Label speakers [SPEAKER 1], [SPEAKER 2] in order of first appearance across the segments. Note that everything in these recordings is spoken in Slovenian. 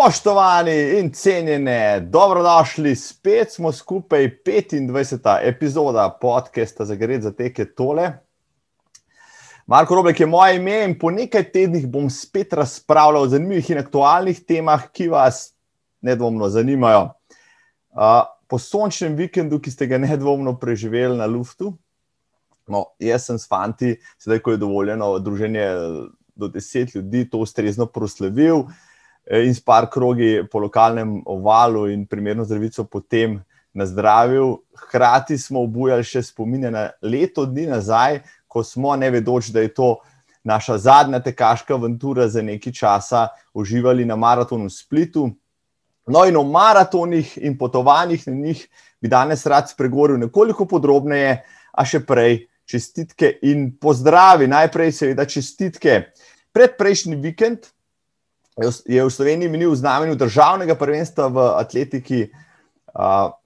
[SPEAKER 1] Spoštovani in cenjene, dobrodošli, spet smo skupaj, 25. epizoda podcasta za Gred za teke tole. Marko Roblek je moje ime in po nekaj tednih bom spet razpravljal o zanimivih in aktualnih temah, ki vas nedvomno zanimajo. Po sončnem vikendu, ki ste ga nedvomno preživeli na Luftu, no, jaz sem s fanti, sedaj ko je dovoljeno druženje do deset ljudi, to ustrezno proslavil. Eh, in s par krogi po lokalnem ovalu in primerno zdravico potem nazdravil. Hkrati smo obujali še spomine na leto dni nazaj, ko smo, ne vedoč, da je to naša zadnja tekaška avantura za nekaj časa, uživali na maratonu Splitu. No, in o maratonih in potovanjih na njih bi danes rad spregovoril nekoliko podrobneje, a še prej čestitke in pozdravi. Najprej, seveda, čestitke. Predprejšnji vikend, je v Sloveniji minil v znamenju državnega prvenstva v atletiki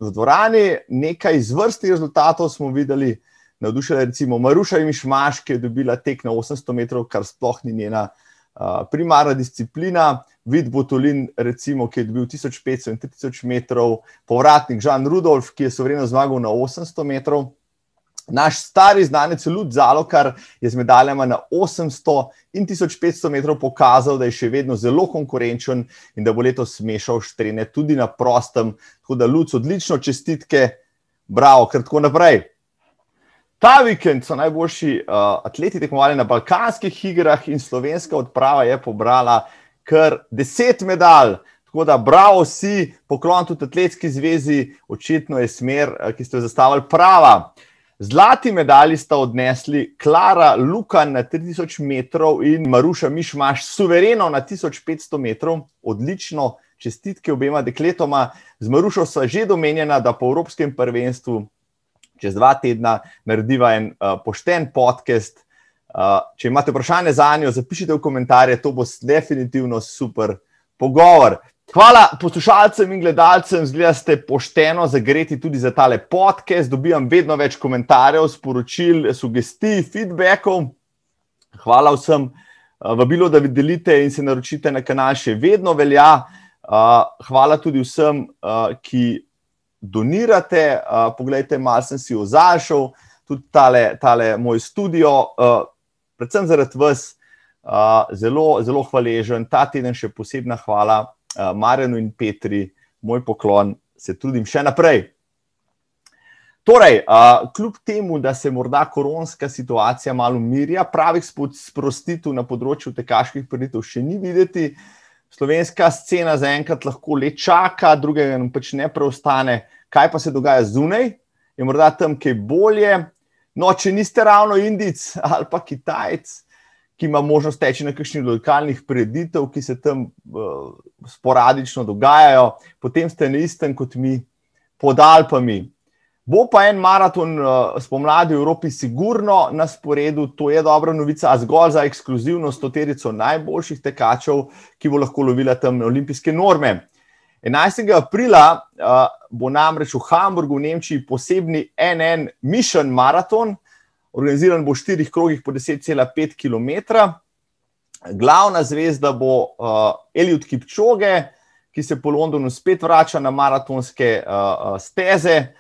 [SPEAKER 1] v dvorani. Nekaj izvrstnih rezultatov smo videli, navdušila recimo Maruša Imišmaš, ki je dobila tek na 800 metrov, kar sploh ni njena primarna disciplina. Vid Botolin, recimo, ki je dobil 1500 in 3000 metrov, povratnik Žan Rudolf, ki je sovereno zmagal na 800 metrov. Naš stari znanec Lud Zalokar je z medaljama na 800 in 1500 metrov pokazal, da je še vedno zelo konkurenčen in da bo letos smešal štrene tudi na prostem. Tako da, Lud, odlično čestitke, bravo, kar tako naprej. Ta vikend so najboljši uh, atleti tekmovali na balkanskih igrah in slovenska odprava je pobrala kar deset medalj. Tako da, bravo, vsi, poklon tudi atletski zvezi, očitno je smer, ki ste jo zastavili, prava. Zlati medalji sta odnesli Klara Lukan na 3000 metrov in Maruša Mišmaš suvereno na 1500 metrov. Odlično, čestitke obema dekletoma. Z Marušo sva že domenjena, da po Evropskem prvenstvu čez dva tedna narediva en uh, pošten podcast. Uh, če imate vprašanje za njo, zapišite v komentarje, to bo definitivno super pogovor. Hvala poslušalcem in gledalcem, zgleda, da ste pošteno zagreti tudi za tale podcast. Dobijam vedno več komentarjev, sporočil, sugestij, feedbackov. Hvala vsem, vabilo, da vi delite in se naročite na kanal, še vedno velja. Hvala tudi vsem, ki donirate. Poglejte, malo sem si ozašel, tudi tale, tale moj studio, predvsem zaradi vas, zelo, zelo hvaležen. Ta teden še posebna hvala. Eh, Marjanu in Petri, moj poklon, se trudim še naprej. Torej, uh, kljub temu, da se morda koronska situacija malo umirja, pravih sprostitev na področju tekaških preditev še ni videti, slovenska scena zaenkrat lahko le čaka, drugega nam pač ne preostane. Kaj pa se dogaja zunaj, je morda tam kaj bolje. No, če niste ravno Indic ali pa Kitajc, ki ima možnost teči na kakšnih lokalnih preditev, ki se tam uh, sporadično dogajajo, potem ste na istem kot mi, pod Alpami. Bo pa en maraton uh, spomladi v Evropi, sigurno na sporedu, to je dobra novica, a zgolj za ekskluzivno stoterico najboljših tekačev, ki bo lahko lovila tam olimpijske norme. 11. aprila uh, bo namreč v Hamburgu, v Nemčiji, posebni NN Mission Marathon, organiziran bo v štirih krogih po 10,5 km. Glavna zvezda bo uh, Eliud Kipčoge, ki se po Londonu spet vrača na maratonske uh, steze.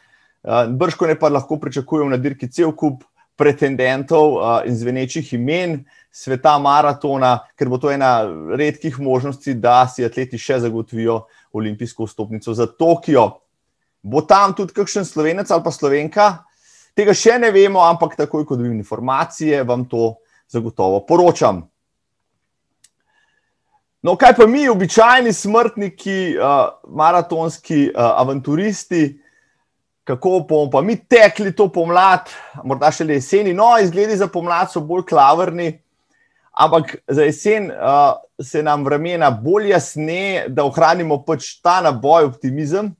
[SPEAKER 1] Uh, Brško ne pa lahko pričakujemo na dirki cel kup pretendentov uh, in zvenečih imen sveta maratona, ker bo to ena redkih možnosti, da si atleti še zagotovijo olimpijsko vstopnico za Tokio. Bo tam tudi kakšen slovenec ali pa slovenka, Tega še ne vemo, ampak takoj, ko dobim informacije, vam to zagotovo poročam. No, kaj pa mi, običajni smrtniki, uh, maratonski uh, avanturisti, kako bomo pa mi tekli to pomlad, morda še le jeseni. No, izgledi za pomlad so bolj klavrni, ampak za jesen uh, se nam vremena bolj jasne, da ohranimo pač ta naboj optimizem.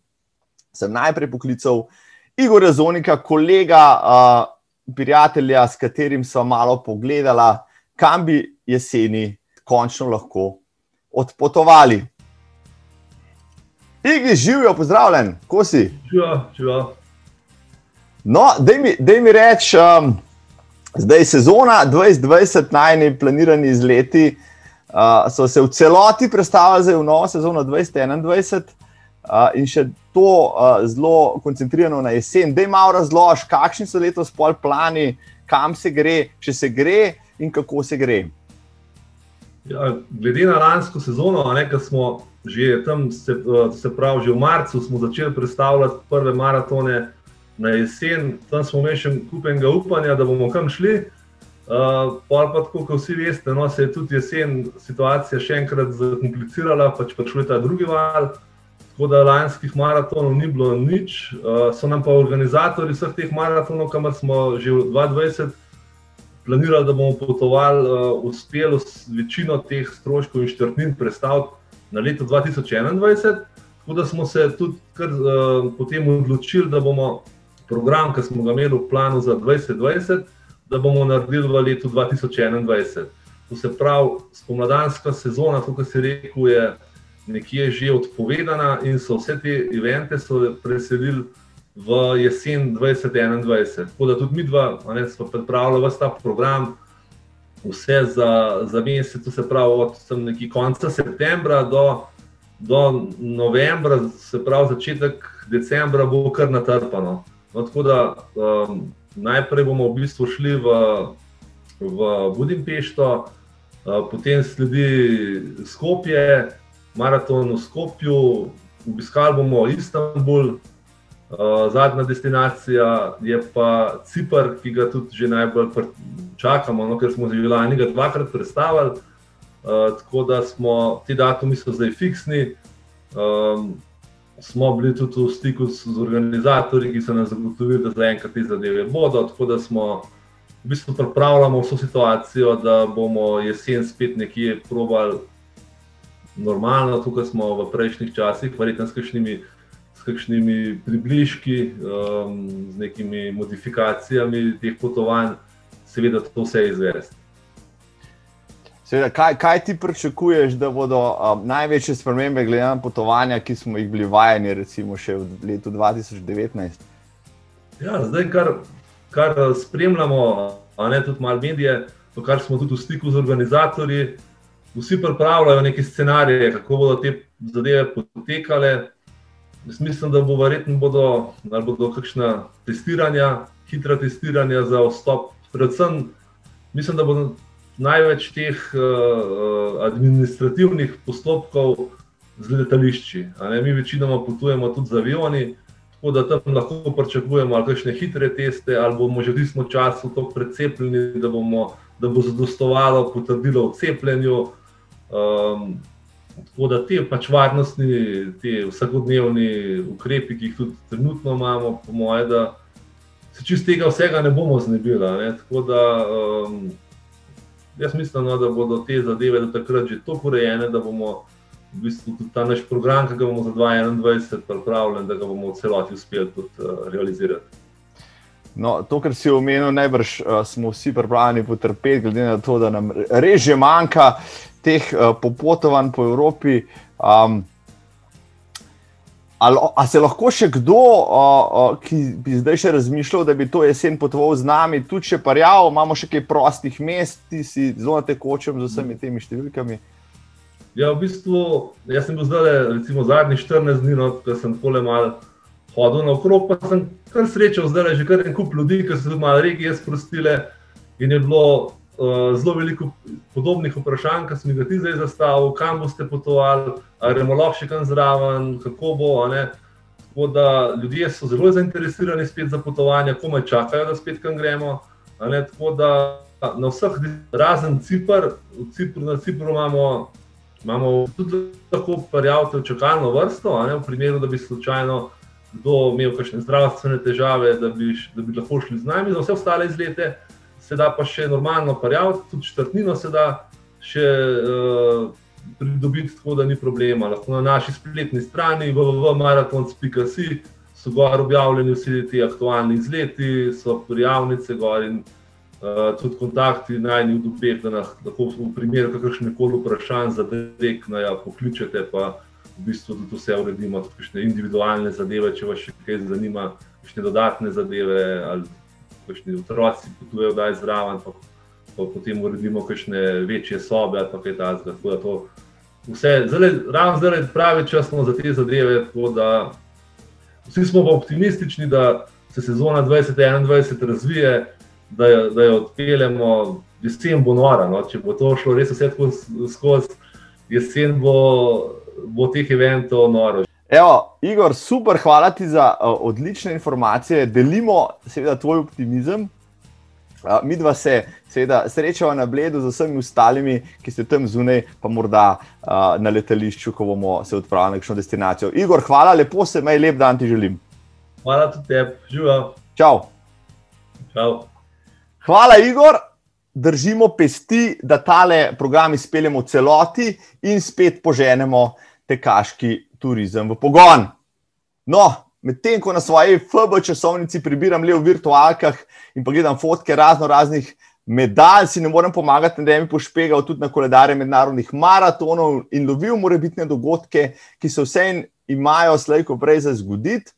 [SPEAKER 1] Sem najprej poklical uh, Igor Razonika, kolega, uh, prijatelja, s katerim smo malo pogledali, kam bi jeseni končno lahko odpotovali. Igi, živijo, pozdravljen, ko si?
[SPEAKER 2] Živijo, živijo.
[SPEAKER 1] No, da mi reči, um, zdaj je sezona 2020, najni planirani izleti. uh, so se v celoti predstavili v novo sezono 2021 uh, in še to uh, zelo koncentrirano na jesen. Da je malo razlož, kakšni so letos pol plani, kam se gre, če se gre in kako se gre.
[SPEAKER 2] Ja, glede na lansko sezono, ki smo že tam, se, se pravi, že v marcu smo začeli predstavljati prve maratone na jesen, tam smo imeli še kupenega upanja, da bomo kam šli. Uh, pa, tako, kot vsi veste, no, se je tudi jesen situacija še enkrat zakomplicirala, pač pa šlo je ta drugi val. Tako da lanskih maratonov ni bilo nič, uh, so nam pa organizatori vseh teh maratonov, kamor smo že v 2020 planirali, da bomo potovali, uh, uspeli večino teh stroškov in štrtnin predstaviti na leto 2021. Tako da smo se tudi kar, uh, potem odločili, da bomo program, ki smo ga imeli v planu za 2020, da bomo naredili v letu 2021. To se pravi, spomladanska sezona, kot se reče, je nekje že odpovedana in so vse te evente preselili v jesen 2021. Tako da tudi mi dva, ne, smo pripravili vse ta program vse za, za mesec, se pravi od konca septembra do, do novembra, se pravi začetek decembra, bo kar natrpano. No, tako da um, najprej bomo v bistvu šli v, v Budimpešto, uh, potem sledi Skopje, maraton v Skopju, obiskali bomo Istanbul. Uh, zadnja destinacija je pa Cipr, ki ga tudi že najbolj čakamo, no, ker smo že lani dvakrat predstavili. Uh, tako da smo ti datumi zdaj fiksni. Um, smo bili tudi v stiku z, z organizatorji, ki so nam zagotovili, da zaenkrat te zadeve bodo. Tako da smo v bistvu pripravljamo vso situacijo, da bomo jesen spet nekje probali normalno, tukaj smo v prejšnjih časih, verjetno s kakšnimi kakšnimi približki, um, z nekimi modifikacijami teh potovanj, seveda to vse izvesti.
[SPEAKER 1] Seveda, kaj, kaj ti pričakuješ, da bodo um, največje spremembe glede na potovanja, ki smo jih bili vajeni, recimo še v letu 2019?
[SPEAKER 2] Ja, zdaj, kar, kar spremljamo, a ne tudi malo medije, to, kar smo tudi v stiku z organizatorji, vsi pripravljajo neke scenarije, kako bodo te zadeve potekale. Jaz mislim, da bo verjetno bodo, bodo kakšna testiranja, hitra testiranja za vstop. Predvsem mislim, da bo največ teh uh, administrativnih postopkov z letališči. Mi večinoma potujemo tudi z avioni, tako da tam lahko pričakujemo ali kakšne hitre teste, ali bomo že v tistem času tako precepljeni, da, bomo, da bo zadostovalo potrdilo o cepljenju. Um, Tako da te pač varnostni, te vsakodnevni ukrepi, ki jih tudi trenutno imamo, po mojem, da se čist tega vsega ne bomo znebili. Ne? Tako da um, jaz mislim, no, da bodo te zadeve do takrat že tako urejene, da bomo v bistvu tudi ta naš program, ki ga bomo za 2021 pripravljeni, da ga bomo v celoti uspeli tudi uh, realizirati.
[SPEAKER 1] No, to, kar si omenil, najbrž uh, smo vsi pripravljeni potrpeti, glede na to, da nam res že manjka teh uh, popotovanj po Evropi. Um, ali, ali se lahko še kdo, uh, uh, ki bi zdaj še razmišljal, da bi to jesen potoval z nami, tudi če parjavo, imamo še kaj prostih mest, ti si zelo tekočem z vsemi temi številkami.
[SPEAKER 2] Ja, v bistvu, jaz sem bil zdaj, recimo, zadnji 14 dni, no, ko sem pole mal hodil naokrog, pa sem kar srečal, zdaj je že kar en kup ljudi, ki so se malo regije sprostile in je bilo Eh, zelo veliko podobnih vprašanj, ki smo jih ti zdaj zastavili, kam boste potovali, ali bomo lahko še kam zraven, kako bo. Tako da ljudje so zelo zainteresirani spet za potovanje, komaj čakajo, da spet kam gremo. Tako da na vseh, razen Cipr, v Cipru, na Cipru imamo, imamo tudi lahko prijavite v čakalno vrsto, v primeru, da bi slučajno kdo imel kakšne zdravstvene težave, da bi, da bi lahko šli z nami za vse ostale izlete se da pa še normalno parjavati, tudi četrtnino se da še uh, pridobiti, tako da ni problema. Lahko na naši spletni strani www.marathons.si so gor objavljeni vsi ti aktualni izleti, so prijavnice gor in uh, tudi kontakti najni v dubeh, da lahko v primeru kakršne koli vprašanj zadek na ja, pokličete, pa v bistvu tudi vse uredimo, tudi kakšne individualne zadeve, če vas še kaj zanima, kakšne dodatne zadeve ali kakšni otroci potujejo zdaj zraven. pa potem uredimo kakšne večje sobe ali kaj takega. Ravno zdaj je pravi čas za te zadeve. Vsi smo pa optimistični, da se sezona 2021 razvije, da jo, da jo odpeljemo, jesen bo nora. No? Če bo to šlo res vse skozi, jesen bo, bo teh eventov noro.
[SPEAKER 1] Evo, Igor, super, hvala ti za uh, odlične informacije. Delimo, seveda, tvoj optimizem. Uh, mi dva se, seveda, srečava na bledu z vsemi ostalimi, ki ste tam zunaj, pa morda uh, na letališču, ko bomo se odpravili na neko destinacijo. Igor, hvala, lepo se mej, lep dan ti želim.
[SPEAKER 2] Hvala tudi tebi, živijo.
[SPEAKER 1] Čau.
[SPEAKER 2] Čau.
[SPEAKER 1] Hvala, Igor. Držimo pesti, da tale program izpeljemo v celoti in spet poženemo tekaški turizem v pogon. No, medtem ko na svoji FB časovnici prebiram le v virtualkah in pogledam fotke razno raznih medalj, si ne morem pomagati, da bi pošpegal tudi na koledarje mednarodnih maratonov in lovil morebitne dogodke, ki se vse imajo slejko prej za zgoditi.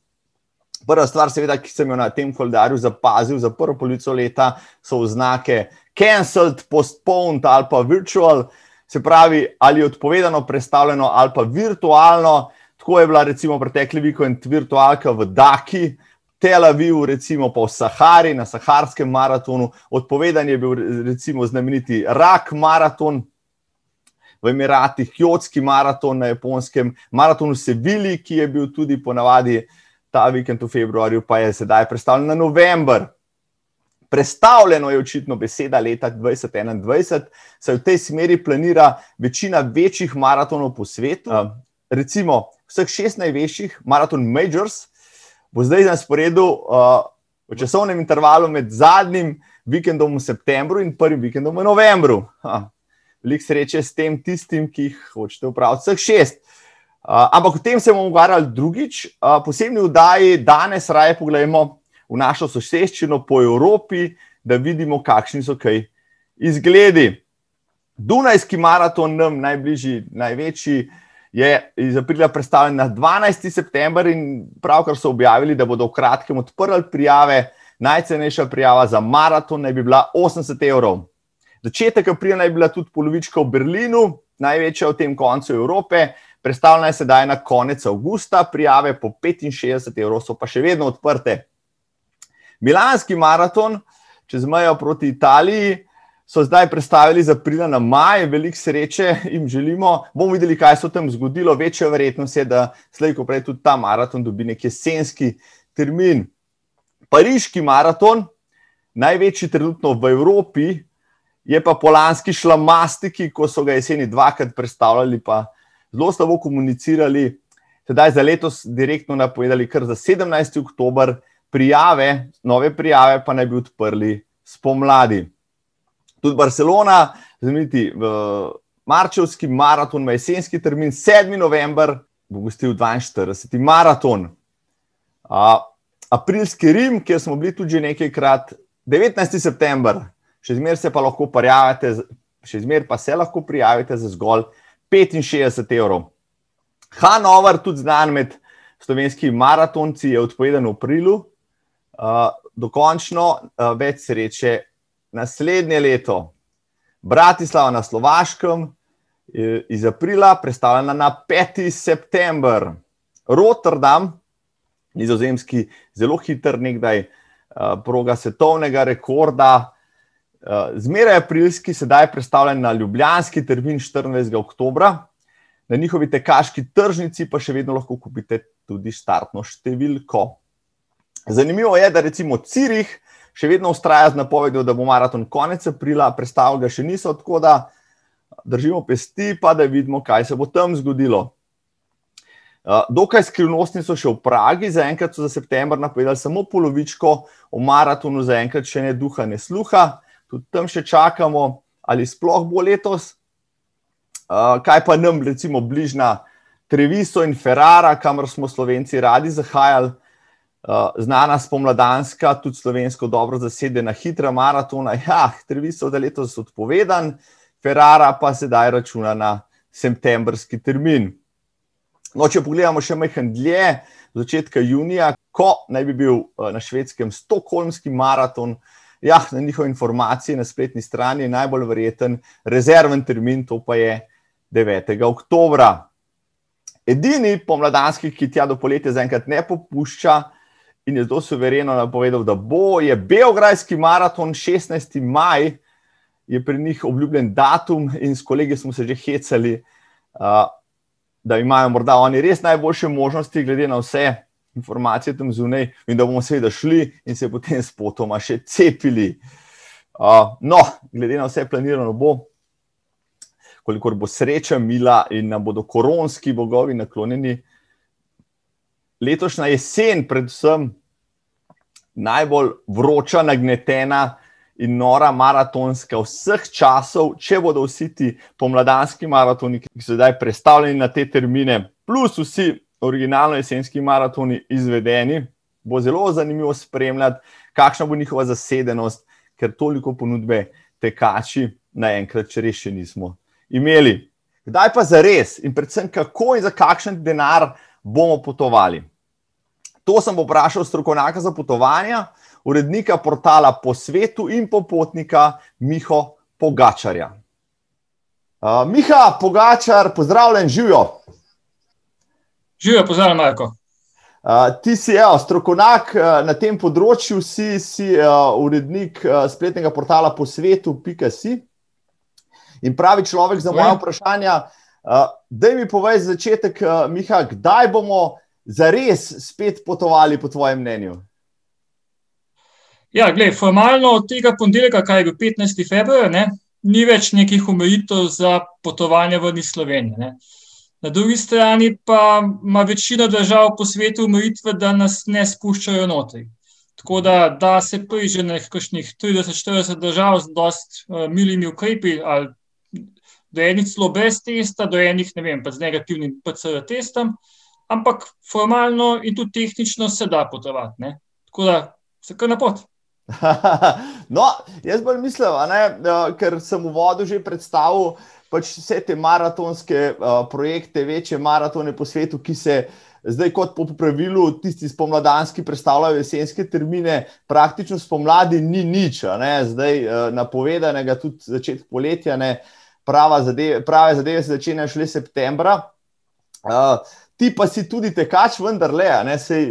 [SPEAKER 1] Prva stvar, seveda, ki sem jo na tem koledarju zapazil za prvo polovico leta, so oznake cancelled, postponed ali pa virtual, se pravi, ali odpovedano, predstavljeno ali pa virtualno. Tako je bila recimo pretekli vikend virtualka v Daki, Tel Aviv, recimo pa v Sahari, na Saharskem maratonu, odpovedan je bil recimo znameniti Rak maraton v Emiratih, Kjotski maraton na Japonskem, maraton v Sevilji, ki je bil tudi ponavadi ta vikend v februarju, pa je sedaj predstavljen na november. Predstavljeno je očitno beseda leta 2021, saj v tej smeri planira večina večjih maratonov po svetu. Recimo, vseh šest največjih maraton majors, bo zdaj na sporedu uh, v časovnem intervalu med zadnjim vikendom v septembru in prvim vikendom v novembru. Veliko sreče s tem, tistim, ki jih hočete upraviti, vseh šest. Uh, ampak o tem se bomo pogovarjali drugič. Uh, posebni vdaji danes raje pogledamo v našo soseščino po Evropi, da vidimo, kakšni so kaj izgledi. Dunajski maraton, nam najbližji, največji, uh, je iz aprila predstavljen na 12. september in pravkar so objavili, da bodo v kratkem odprli prijave. Najcenejša prijava za maraton naj bi bila 80 evrov. Začetek aprila naj bi bila tudi polovička v Berlinu, največja v tem koncu Evrope. Predstavljena je sedaj na konec avgusta, prijave po 65 evrov so pa še vedno odprte. Milanski maraton čez mejo proti Italiji so zdaj predstavili za aprila na maj, veliko sreče jim želimo. Bomo videli, kaj se tam zgodilo. Večja verjetnost je, da slej, ko prej tudi ta maraton dobi nek jesenski termin. Pariški maraton, največji trenutno v Evropi, je pa polanski šlamastiki, ko so ga jeseni dvakrat predstavljali, pa zelo slabo komunicirali. Sedaj za letos direktno napovedali kar za 17. oktober, prijave, nove prijave pa naj bi odprli spomladi tudi Barcelona, zanimivi v Marčevski maraton, ima jesenski termin, 7. november, bo gostil 42. maraton. A, aprilski Rim, kjer smo bili tudi nekajkrat, 19. september, še zmeraj se pa lahko prijavite, še zmeraj pa se lahko prijavite za zgolj 65 evrov. Hanover, tudi znan med slovenskimi maratonci, je odpovedan v aprilu. Uh, dokončno uh, več sreče naslednje leto, Bratislava na Slovaškem, iz aprila, predstavljena na 5. september, Rotterdam, nizozemski, zelo hiter, nekdaj proga svetovnega rekorda. Zmeraj aprilski, sedaj predstavljen na Ljubljanski termin 24. oktober. Na njihovi tekaški tržnici pa še vedno lahko kupite tudi startno številko. Zanimivo je, da recimo Cirih še vedno ustraja z napovedjo, da bo maraton konec aprila, predstavlja ga še niso, tako da držimo pesti, pa da vidimo, kaj se bo tam zgodilo. Dokaj skrivnostni so še v Pragi, zaenkrat so za september napovedali samo polovičko, o maratonu zaenkrat še ne duha, ne sluha, tudi tam še čakamo, ali sploh bo letos. Kaj pa nam, recimo, bližna Treviso in Ferrara, kamor smo Slovenci radi zahajali. Eh, znana spomladanska, tudi slovensko dobro zasedena hitra maratona. Ja, Treviso je letos odpovedan, Ferrara pa sedaj računa na septembrski termin. No, če pogledamo še majhen dlje, začetka junija, ko naj bi bil eh, na švedskem Stokholmski maraton, Ja, na njihovi informaciji na spletni strani je najbolj verjeten rezerven termin, to pa je 9. oktober. Edini pomladanski, ki tja do poletja zaenkrat ne popušča in je zelo suvereno napovedal, da bo, je Beograjski maraton 16. maj, je pri njih obljubljen datum in s kolegi smo se že hecali, da imajo morda oni res najboljše možnosti, glede na vse informacije tam zunaj, in da bomo seveda šli in se potem s potoma še cepili. No, glede na vse planirano bo kolikor bo sreča, mila in nam bodo koronski bogovi naklonjeni. Letošnja jesen, predvsem najbolj vroča, nagnetena in nora maratonska vseh časov, če bodo vsi ti pomladanski maratoni, ki so zdaj predstavljeni na te termine, plus vsi originalno jesenski maratoni izvedeni, bo zelo zanimivo spremljati, kakšna bo njihova zasedenost, ker toliko ponudbe tekači naenkrat, če res še nismo imeli. Kdaj pa za res in predvsem kako in za kakšen denar bomo potovali? To sem vprašal strokovnjaka za potovanja, urednika portala Po svetu in popotnika Miho Pogačarja. Uh, Miha Pogačar, pozdravljen, živijo.
[SPEAKER 3] Živijo, pozdravljen, Marko.
[SPEAKER 1] Uh, ti si evo, strokovnjak uh, na tem področju, si, si uh, urednik uh, spletnega portala po svetu.si. In pravi človek za moje vprašanje, uh, da mi povej za začetek, uh, Miha, kdaj bomo zares spet potovali, po tvojem mnenju?
[SPEAKER 3] Ja, gled, formalno od tega ponedeljka, kaj je bil 15. februar, ne, ni več nekih omejitev za potovanje v Sloveniji. Ne. Na drugi strani pa ima večina držav po svetu omejitve, da nas ne spuščajo notri. Tako da, da se priže nekakšnih 30-40 držav z dost uh, milimi ukrepi ali do enih celo brez testa, do enih, ne vem, pa z negativnim PCR testom, ampak formalno in tudi tehnično se da potovati. Ne? Tako da se kar na pot.
[SPEAKER 1] no, jaz bolj mislim, ne, ker sem v vodu že predstavil pač vse te maratonske uh, projekte, večje maratone po svetu, ki se. Zdaj, kot po pravilu, tisti spomladanski predstavljajo jesenske termine, praktično spomladi ni nič, zdaj napovedanega tudi začetek poletja. Ne zadeve, prave zadeve se začenjajo šele septembra. Uh, ti pa si tudi tekač, vendar le, ne, sej,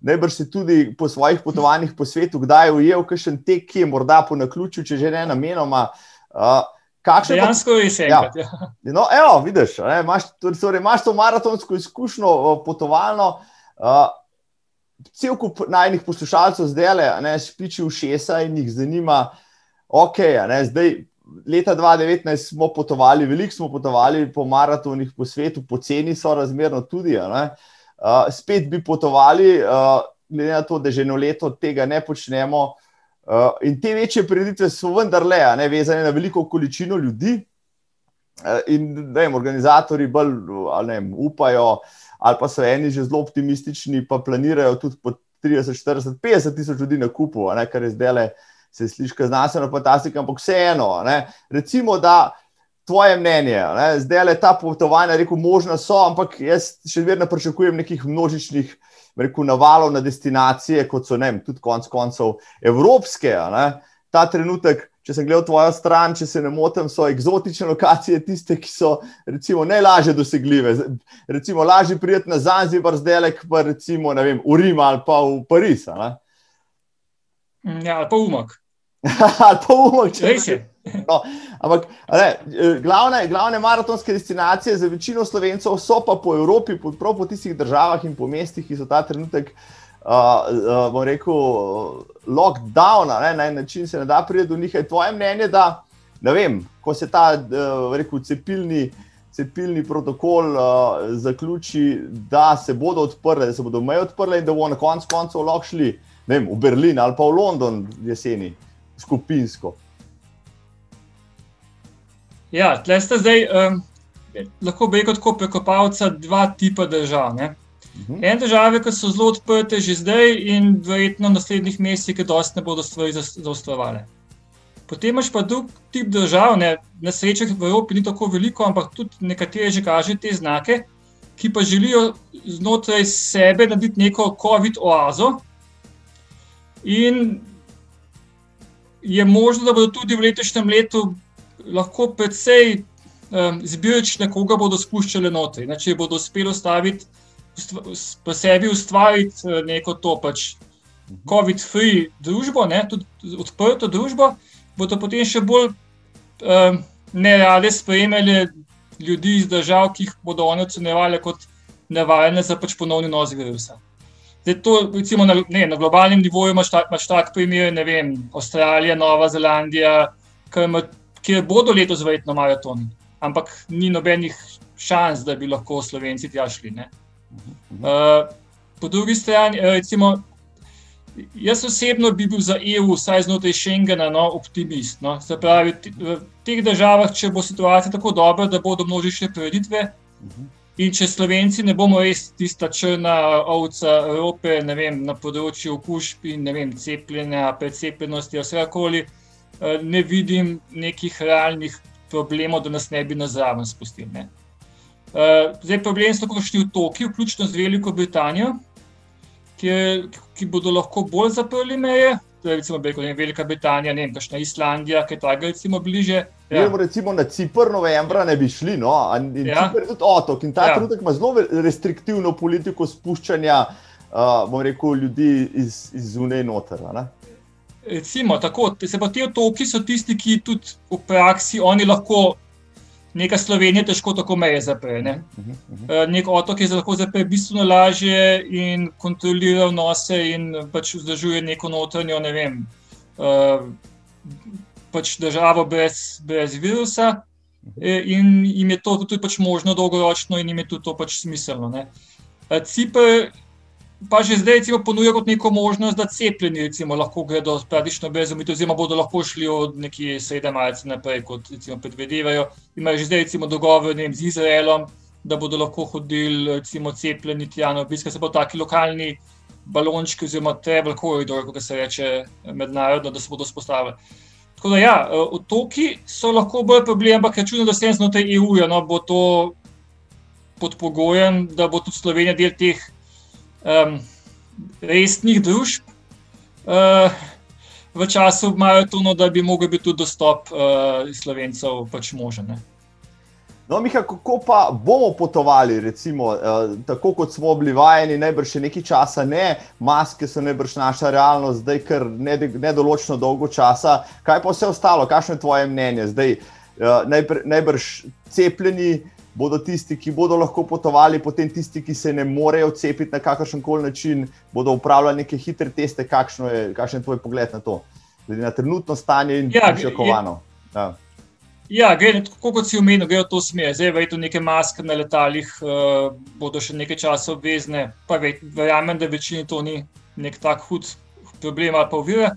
[SPEAKER 1] najbrž si tudi po svojih potovanjih po svetu, kdaj je ujel kakšen tek, ki je morda po naključju, če že ne namenoma. Uh,
[SPEAKER 3] Dejansko je vse. Ja. ja.
[SPEAKER 1] No, evo, vidiš, ne, imaš, torej, imaš to maratonsko izkušnjo potovalno. Uh, cel kup najnih poslušalcev zdaj le, špiči v šesa in jih zanima, ok, ne, zdaj leta 2019 smo potovali, veliko smo potovali po maratonih po svetu, poceni so razmerno tudi. Uh, spet bi potovali, uh, glede na to, da že eno leto tega ne počnemo. Uh, in te večje preditve so vendarle ne, vezane na veliko količino ljudi. Uh, in vem, organizatori bolj ne, upajo, ali pa so eni že zelo optimistični, pa planirajo tudi po 30, 40, 50 tisoč ljudi na kupu, ne, kar je zdaj le se sliši znanstveno fantastika, ampak vseeno. Ne? Recimo, da tvoje mnenje, ne? zdaj le ta potovanja, rekel, možno so, ampak jaz še vedno pričakujem nekih množičnih. Rekel, navalov na destinacije, kot so ne, tudi konec koncev evropske. Ne? Ta trenutek, če sem gledal tvojo stran, če se ne motim, so eksotične lokacije tiste, ki so recimo, najlažje dosegljive. Recimo, lažje prijeti na Zanzibar, zdaj le pa recimo vem, v Rim ali pa v Pariz.
[SPEAKER 3] Ja, ali pa Umak.
[SPEAKER 1] ali pa umak, če rečeš. No, ampak ne, glavne, glavne maratonske destinacije za večino slovencev so pa po Evropi, po, prav po tistih državah in po mestih, ki so ta trenutek, uh, uh, bom rekel, lockdown, na en način se ne da priti do njih. Je tvoje mnenje, da ne vem, ko se ta uh, rekel, cepilni. Cepilni protokol uh, zaključi, da se bodo odprli, da se bodo meje odprle, in da bomo na koncu koncev lahko šli vem, v Berlin ali pa v London jeseni skupinsko.
[SPEAKER 3] Ja, tle ste zdaj, um, lahko bi rekel, kot prekopalca dva tipa držav. Ne? Uhum. En države, ki so zelo odprte že zdaj, in verjetno v naslednjih mesecih, ki dosti ne bodo stvari zaostrovali. Potem imaš pa drug tip držav, ne? na srečo v Evropi ni tako veliko, ampak tudi nekatere že kažejo te znake, ki pa želijo znotraj sebe narediti neko COVID-oazo. In je možno, da bodo tudi v letošnjem letu lahko precej um, zbirčne, koga bodo spuščali noter. Če bodo uspeli ustaviti, pa sebi ustvariti uh, neko to pač COVID-free družbo, ne, tudi odprto družbo, bodo potem še bolj um, nerade sprejemali ljudi iz držav, ki jih bodo oni ocenjevali kot nevarne za pač ponovni nos virusa. Zdaj, to, recimo, na, ne, na globalnem nivoju imaš tak, imaš tak primer, ne vem, Avstralija, Nova Zelandija, kjer bodo letos verjetno maratoni, ampak ni nobenih šans, da bi lahko Slovenci tja šli. Uh, po drugi strani, eh, recimo, jaz osebno bi bil za EU, vsaj znotraj Schengena, no, optimist. No. Se pravi, v teh državah, če bo situacija tako dobra, da bodo množične prireditve. Uh -huh. In če Slovenci ne bomo res tista črna ovca Evrope, vem, na področju okužb in vem, cepljenja, precepljenosti, vse koli, eh, ne vidim nekih realnih problemov, da nas ne bi na zraven spustili. Ne. Eh, zdaj, problem so košni otoki, vključno z Veliko Britanijo, ki, ki bodo lahko bolj zaprli meje, recimo, beko, vem, Velika Britanija, ne vem, kakšna Islandija, ki je ta recimo bliže.
[SPEAKER 1] Ja. Recimo na Cipr novembra ne bi šli, no? in ja. Cipr je tudi otok in ta ja. trenutek ima zelo restriktivno politiko spuščanja, uh, bom rekel, ljudi iz, iz zunaj noter.
[SPEAKER 3] Recimo, tako, se pa ti otoki so tisti, ki tudi v praksi oni lahko neka Slovenija težko tako meje zapre. Ne? Uh -huh, uh -huh. Nek otok je lahko zapre bistveno lažje in kontrolira nose in pač vzdržuje neko notranjo, ne vem, uh, pač državo brez, brez virusa. E, in jim je to tudi pač možno dolgoročno, in jim je tudi to pač smiselno. Ne? Cipr pa že zdaj recimo, ponuja kot neko možnost, da cepljeni recimo, lahko gredo praktično brez omitev, oziroma bodo lahko šli od nekje sredi marca naprej, kot recimo, predvidevajo. Imajo že zdaj recimo, dogovor vem, z Izraelom, da bodo lahko hodili recimo, cepljeni tja na obisk, se pa taki lokalni balončki, oziroma travel corridor, kot se reče mednarodno, da se bodo spostavili. Tako da, ja, otoki so lahko bolj problem, ampak čudno, da se znotraj EU-ja no, bo to pod pogojem, da bo tudi Slovenija del teh um, resnih družb uh, v času maratona, da bi lahko bil tudi dostop uh, slovencev pač možen.
[SPEAKER 1] No, Miha, kako pa bomo potovali, recimo, eh, tako kot smo bili vajeni, najbrž še nekaj časa, ne, maske so najbrž naša realnost, zdaj kar nedoločno dolgo časa. Kaj pa vse ostalo, kakšno je tvoje mnenje? Zdaj, eh, najbrž cepljeni, bodo tisti, ki bodo lahko potovali, potem tisti, ki se ne morejo cepiti na kakršen koli način, bodo upravljali neke hitre teste. Kakšno je, kakšen je tvoj pogled na to, glede na trenutno stanje in ja, pričakovano?
[SPEAKER 3] Ja. Ja, gre, tako kot si omenil, gre v to smer. Zdaj, verjetno, neke maske na letalih uh, bodo še nekaj časa obvezne, pa verjamem, da večini to ni nek tak hud problem ali pa uvira.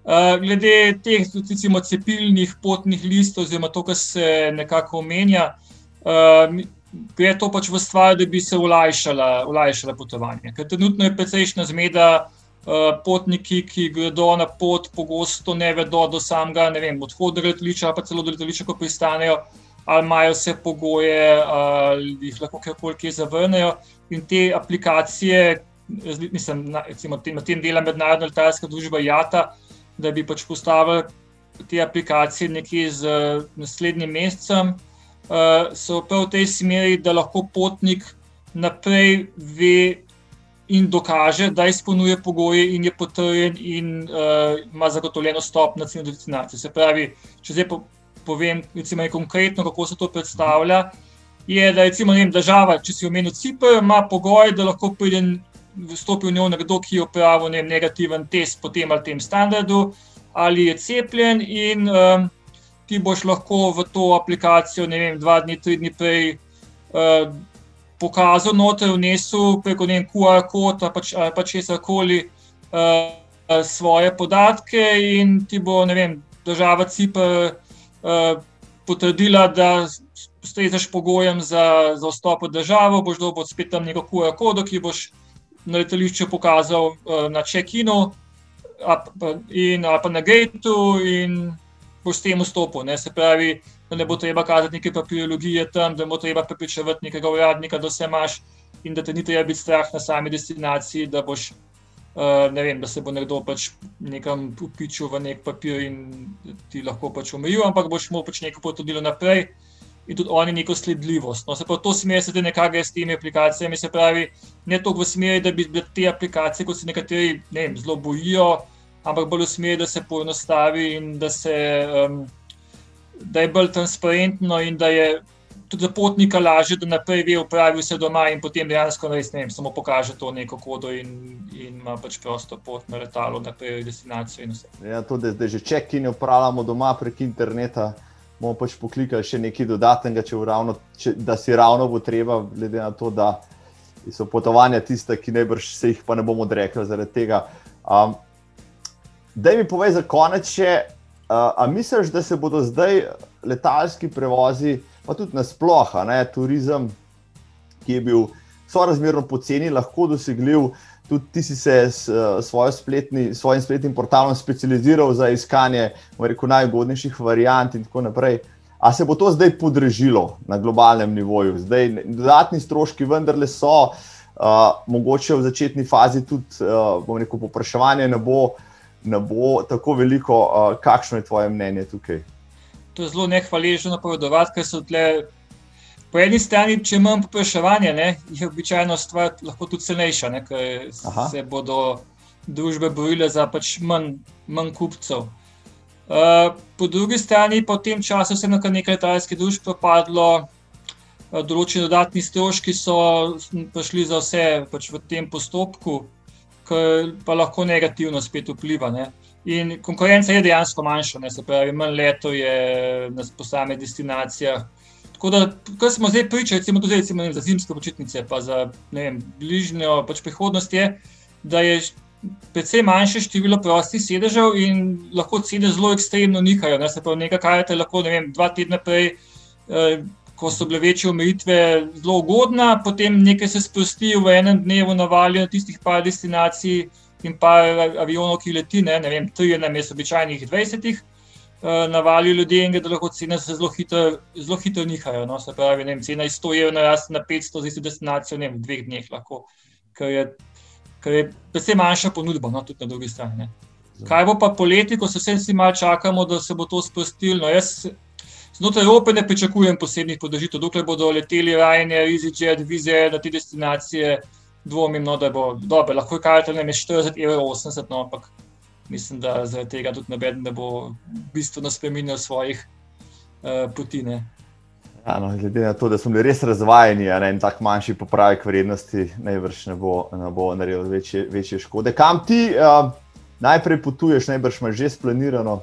[SPEAKER 3] Uh, glede teh, recimo, cepilnih potnih listov, oziroma to, kar se nekako omenja, uh, uh, gre to pač v stvar, da bi se olajšala, olajšala potovanje. Ker trenutno je precejšna zmeda, uh, potniki, ki gredo na pot, pogosto ne vedo do samega odhoda letališča, pa celo do letališča, ko pristanejo. Ali imajo vse pogoje, ali jih lahko kjerkoli zavrnejo. In te aplikacije, mislim, na, recimo, na tem dela mednarodna letalska družba JATA, da bi pač postavili te aplikacije nekje z naslednjim mesecem, uh, so prav v tej smeri, da lahko potnik naprej ve in dokaže, da izpolnjuje pogoje in je potrjen in uh, ima zagotovljeno stop na ciljno destinacijo. Se pravi, če zdaj po, povem recimo, konkretno, kako se to predstavlja. Je, da recimo, vem, država, če si omenil Cipr, ima pogoj, da lahko pride vstopi v njo nekdo, ki je opravil ne, negativen test po tem ali tem standardu, ali je cepljen. In, um, ti boš lahko v to aplikacijo, ne vem, dva dni, tri dni prej uh, pokazal, noter vnesel preko ne vem, QR kod ali pač, pa česar koli uh, svoje podatke, in ti bo, vem, država CIP uh, eh, potrdila, da ustrezaš pogojem za, za vstop v državo, boš dobil spet tam neko QR kodo, ki boš na letališču pokazal uh, na check-inu. In pa na gateu, in boš s tem vstopil. Ne? Se pravi, da ne bo treba kazati neke papirologije tam, da ne bo treba prepričevati nekega uradnika, da vse imaš in da te ni treba biti strah na sami destinaciji, da boš Uh, ne vem, da se bo nekdo pač nekam upičil v nek papir in ti lahko pač omejil, ampak boš mu pač nekaj potrdilo naprej in tudi oni neko sledljivost. No, se pa to smer se nekaj s temi aplikacijami, se pravi, ne toliko v smeri, da bi bile te aplikacije, kot se nekateri ne vem, zelo bojijo, ampak bolj v smeri, da se poenostavi in da, se, um, da je bolj transparentno in da je tudi za potnika lažje, da naprej ve, upravi vse doma in potem dejansko res, ne vem, samo pokaže to neko kodo in, in ima pač prosto pot na letalo, naprej v destinacijo.
[SPEAKER 1] Ja, to, da, da že čekine upravljamo doma prek interneta. Bomo pač poklikali še nekaj dodatnega, če ravno, če, da si ravno bo treba, glede na to, da so potovanja tiste, ki najbrž se jih pa ne bomo odrekli zaradi tega. Um, da mi povej za konec, če uh, misliš, da se bodo zdaj letalski prevozi pa tudi nasplošno, turizem, ki je bil sorazmerno poceni, lahko dosegljiv. Tudi ti si se s uh, spletni, svojim spletnim portalom specializiral za iskanje rekel, najugodnejših variant in tako naprej. A se bo to zdaj podražilo na globalnem nivoju? Zdaj, dodatni stroški vendarle so, uh, mogoče v začetni fazi tudi, uh, rekel, popraševanje ne bo, ne bo tako veliko. Uh, kakšno je tvoje mnenje tukaj?
[SPEAKER 3] to je zelo nehvaležno napovedovati, ker so tle. Po eni strani, če imam popraševanje, ne, je običajno stvar lahko tudi cenejša, ne, ker Aha. se bodo družbe borile za pač manj, manj kupcev. Uh, po drugi strani, po tem času se je nekaj letalskih družb propadlo, uh, določeni dodatni stroški so prišli za vse pač v tem postopku, kar pa lahko negativno spet vpliva. Ne. In konkurenca je dejansko manjša, ne, se pravi, manj leto je na posameznih destinacijah. Tako da, kar smo zdaj pričali, recimo tudi recimo, vem, za zimske počitnice, pa za vem, bližnjo pač prihodnost, je, da je precej manjše število prostih sedežev in lahko cene zelo ekstremno nihajo. Ne, se pravi, nekaj karate lahko ne vem, dva tedna prej. Eh, Ko so bile večje omejitve, zelo ugodna, potem nekaj se sprosti v enem dnevu, navalijo na tistih par destinacij, in pa avionov, ki leti, ne, ne vem, tri na mestu običajnih 20, uh, navalijo ljudi in da lahko cene se zelo hitro, zelo hitro nihajo. No, se pravi, vem, cena iz 100 evrov naraste na 500 z isto destinacijo, ne vem, v dveh dneh lahko, ker je, ker je predvsem manjša ponudba, no, tudi na drugi strani. Ne. Kaj bo pa poleti, ko se vsi malo čakamo, da se bo to sprostilo? No, znotraj Evrope ne pričakujem posebnih podražitev, dokler bodo leteli Ryanair, EasyJet, Vize na te destinacije dvomim, no, da bo dobro, lahko je kartel ne 40 evrov, 80, no, ampak mislim, da zaradi tega tudi noben ne bo bistveno spremenil svojih uh, poti.
[SPEAKER 1] Ja, no, glede na to, da smo bili res razvajeni, da en tak manjši popravek vrednosti najbrž ne bo, ne bo naredil večje, večje škode. Kam ti uh, najprej potuješ, najbrž imaš že splanirano?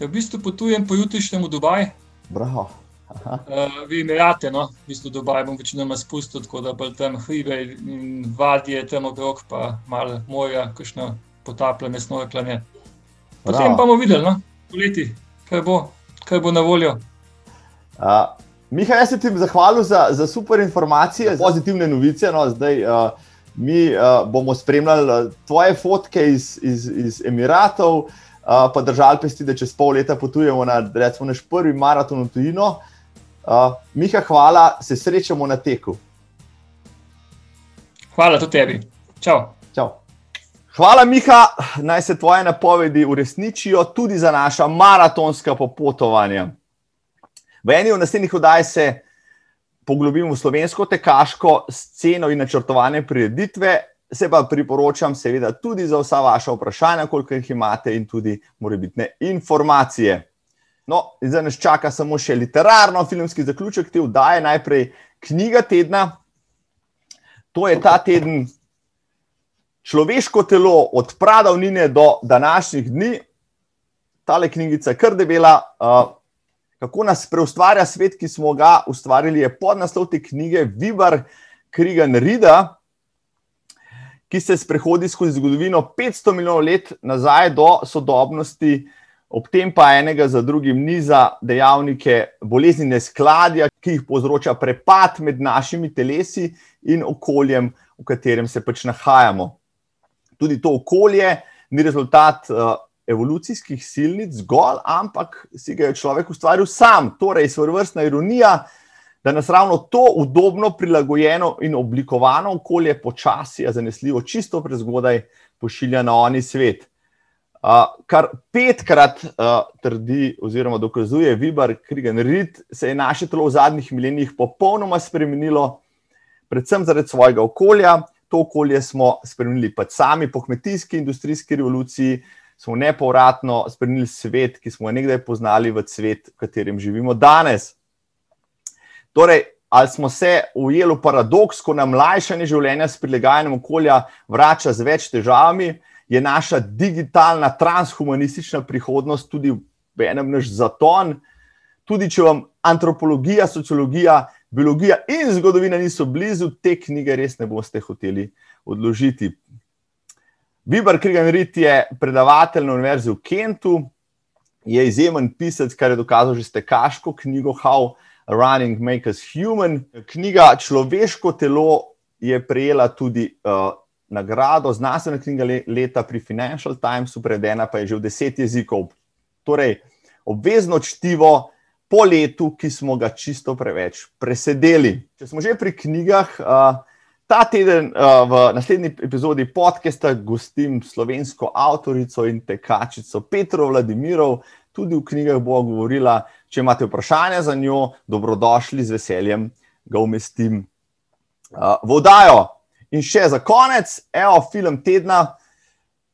[SPEAKER 3] Ja, v bistvu potujem po jutrišnjem v Dubaj.
[SPEAKER 1] Bravo.
[SPEAKER 3] Uh, vi imerate, no, v bistvu Dubaj bom večinoma spustil, tako da bolj tam hribe in vadje tam okrog, pa malo morja, kakšno potapljanje, snorklanje. Potem pa bomo videli, no, poleti, kaj bo, kaj bo na voljo.
[SPEAKER 1] Uh, Miha, jaz se ti zahvalil za, za super informacije, za pozitivne novice. No, zdaj, uh, mi uh, bomo spremljali tvoje fotke iz, iz, iz Emiratov, uh, pa držali pesti, da čez pol leta potujemo na, recimo, naš prvi maraton v tujino. Uh, Miha, hvala, se srečamo na teku.
[SPEAKER 3] Hvala tudi tebi. Čau.
[SPEAKER 1] Čau. Hvala, Miha, naj se tvoje napovedi uresničijo tudi za naša maratonska popotovanja. V eni od naslednjih oddaj se poglobimo v slovensko tekaško sceno in načrtovane prireditve. Se pa priporočam, seveda, tudi za vsa vaša vprašanja, koliko jih imate, in tudi morebitne informacije. No, zdaj nas čaka samo še literarno-filmski zaključek te vdaje, najprej knjiga tedna. To je ta teden človeško telo od pradavnine do današnjih dni. Tale knjigica je kar debela. Uh, kako nas preustvarja svet, ki smo ga ustvarili, je podnaslov te knjige Vibar Krigan Rida, ki se sprehodi skozi zgodovino 500 milijonov let nazaj do sodobnosti ob tem pa enega za drugim niza dejavnike bolezni neskladja, ki jih povzroča prepad med našimi telesi in okoljem, v katerem se pač nahajamo. Tudi to okolje ni rezultat uh, evolucijskih silnic zgolj, ampak si ga je človek ustvaril sam. Torej, svoje vrstna ironija, da nas ravno to udobno, prilagojeno in oblikovano okolje počasi, a zanesljivo, čisto prezgodaj pošilja na oni svet. Uh, kar petkrat uh, trdi oziroma dokazuje Vibar Krigen Rid, se je naše telo v zadnjih milenijih popolnoma spremenilo, predvsem zaradi svojega okolja. To okolje smo spremenili pa sami po kmetijski industrijski revoluciji, smo nepovratno spremenili svet, ki smo ga nekdaj poznali v svet, v katerem živimo danes. Torej, ali smo se ujeli v paradoks, ko nam lajšanje življenja s prilagajanjem okolja vrača z več težavami, je naša digitalna, transhumanistična prihodnost tudi v enem naš zaton. Tudi če vam antropologija, sociologija, biologija in zgodovina niso blizu, te knjige res ne boste hoteli odložiti. Bibar Krigan-Rit je predavatelj na Univerzi v Kentu, je izjemen pisec, kar je dokazal že s tekaško knjigo How Running Makes Us Human. Knjiga Človeško telo je prejela tudi uh, nagrado, znanstvena knjiga leta pri Financial Timesu, prevedena pa je že v deset jezikov. Torej, obvezno čtivo po letu, ki smo ga čisto preveč presedeli. Če smo že pri knjigah, uh, ta teden uh, v naslednji epizodi podcasta gostim slovensko avtorico in tekačico Petro Vladimirov. Tudi v knjigah bo govorila, če imate vprašanja za njo, dobrodošli z veseljem, ga umestim uh, v oddajo. In še za konec, evo, film tedna.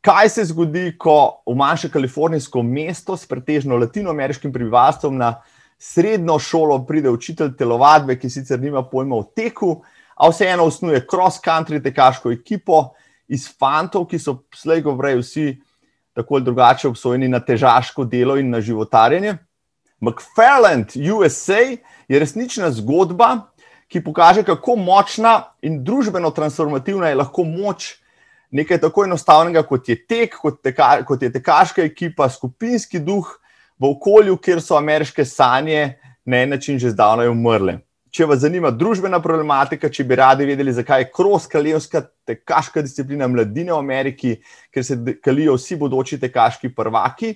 [SPEAKER 1] Kaj se zgodi, ko v manjše kalifornijsko mesto s pretežno latinoameriškim prebivalstvom na srednjo šolo pride učitelj telovadbe, ki sicer nima pojma o teku, a vseeno osnuje cross-country tekaško ekipo iz fantov, ki so slejko vrej vsi tako ali drugače obsojeni na težaško delo in na životarjenje. McFarland USA je resnična zgodba, ki pokaže, kako močna in družbeno transformativna je lahko moč nekaj tako enostavnega, kot je tek, kot, teka, kot je tekaška ekipa, skupinski duh, v okolju, kjer so ameriške sanje na en način že zdavnaj umrle. Če vas zanima družbena problematika, če bi radi vedeli, zakaj je kros kraljevska tekaška disciplina mladine v Ameriki, ker se kalijo vsi bodoči tekaški prvaki,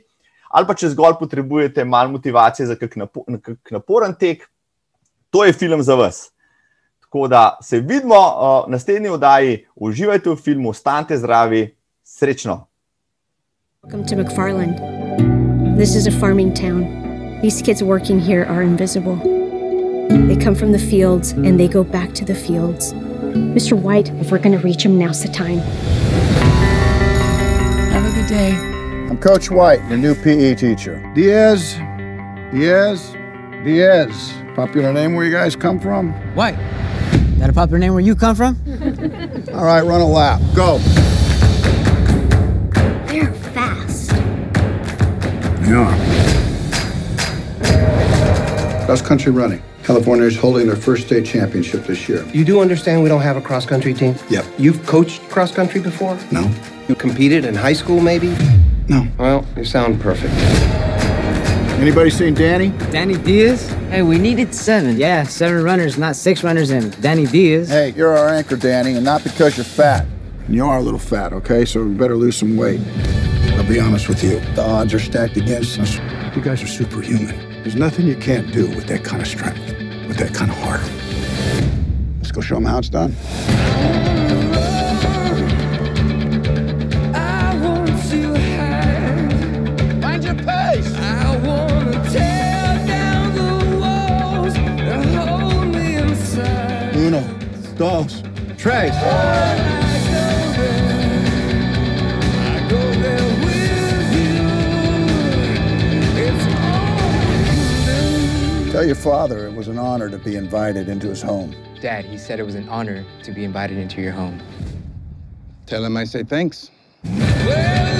[SPEAKER 1] ali pa če zgolj potrebujete malo motivacije za kak, napo kak naporen tek, to je film za vas. Tako da se vidimo v naslednji oddaji, uživajte v filmu, ostanite zdravi, srečno. Welcome to McFarland. This is a farming town. These kids working here are invisible. They come from the fields and they go back to the fields. Mr. White, if we're going to reach him, now's the time.
[SPEAKER 4] Have a good day. I'm Coach White, your new PE teacher. Diaz, Diaz, Diaz. Popular name where you guys come from?
[SPEAKER 5] White. That a popular name where you come from?
[SPEAKER 4] All right, run a lap. Go. They're fast. Yeah. Cross country running. California is holding their first state championship this year.
[SPEAKER 6] You do understand we don't have a cross country team?
[SPEAKER 4] Yep.
[SPEAKER 6] You've coached cross country before?
[SPEAKER 4] No.
[SPEAKER 6] You competed in high school, maybe?
[SPEAKER 4] No.
[SPEAKER 6] Well, you sound perfect.
[SPEAKER 4] Anybody seen Danny?
[SPEAKER 5] Danny Diaz?
[SPEAKER 7] Hey, we needed seven.
[SPEAKER 5] Yeah, seven runners, not six runners, and Danny Diaz.
[SPEAKER 4] Hey, you're our anchor, Danny, and not because you're fat. And you are a little fat, okay? So we better lose some weight. I'll be honest with you. The odds are stacked against us. You guys are superhuman. There's nothing you can't do with that kind of strength, with that kind of heart. Let's go show them how it's done. Dos, tres. Tell your father it was an honor to be invited into his home.
[SPEAKER 7] Dad, he said it was an honor to be invited into your home.
[SPEAKER 4] Tell him I say thanks. Well,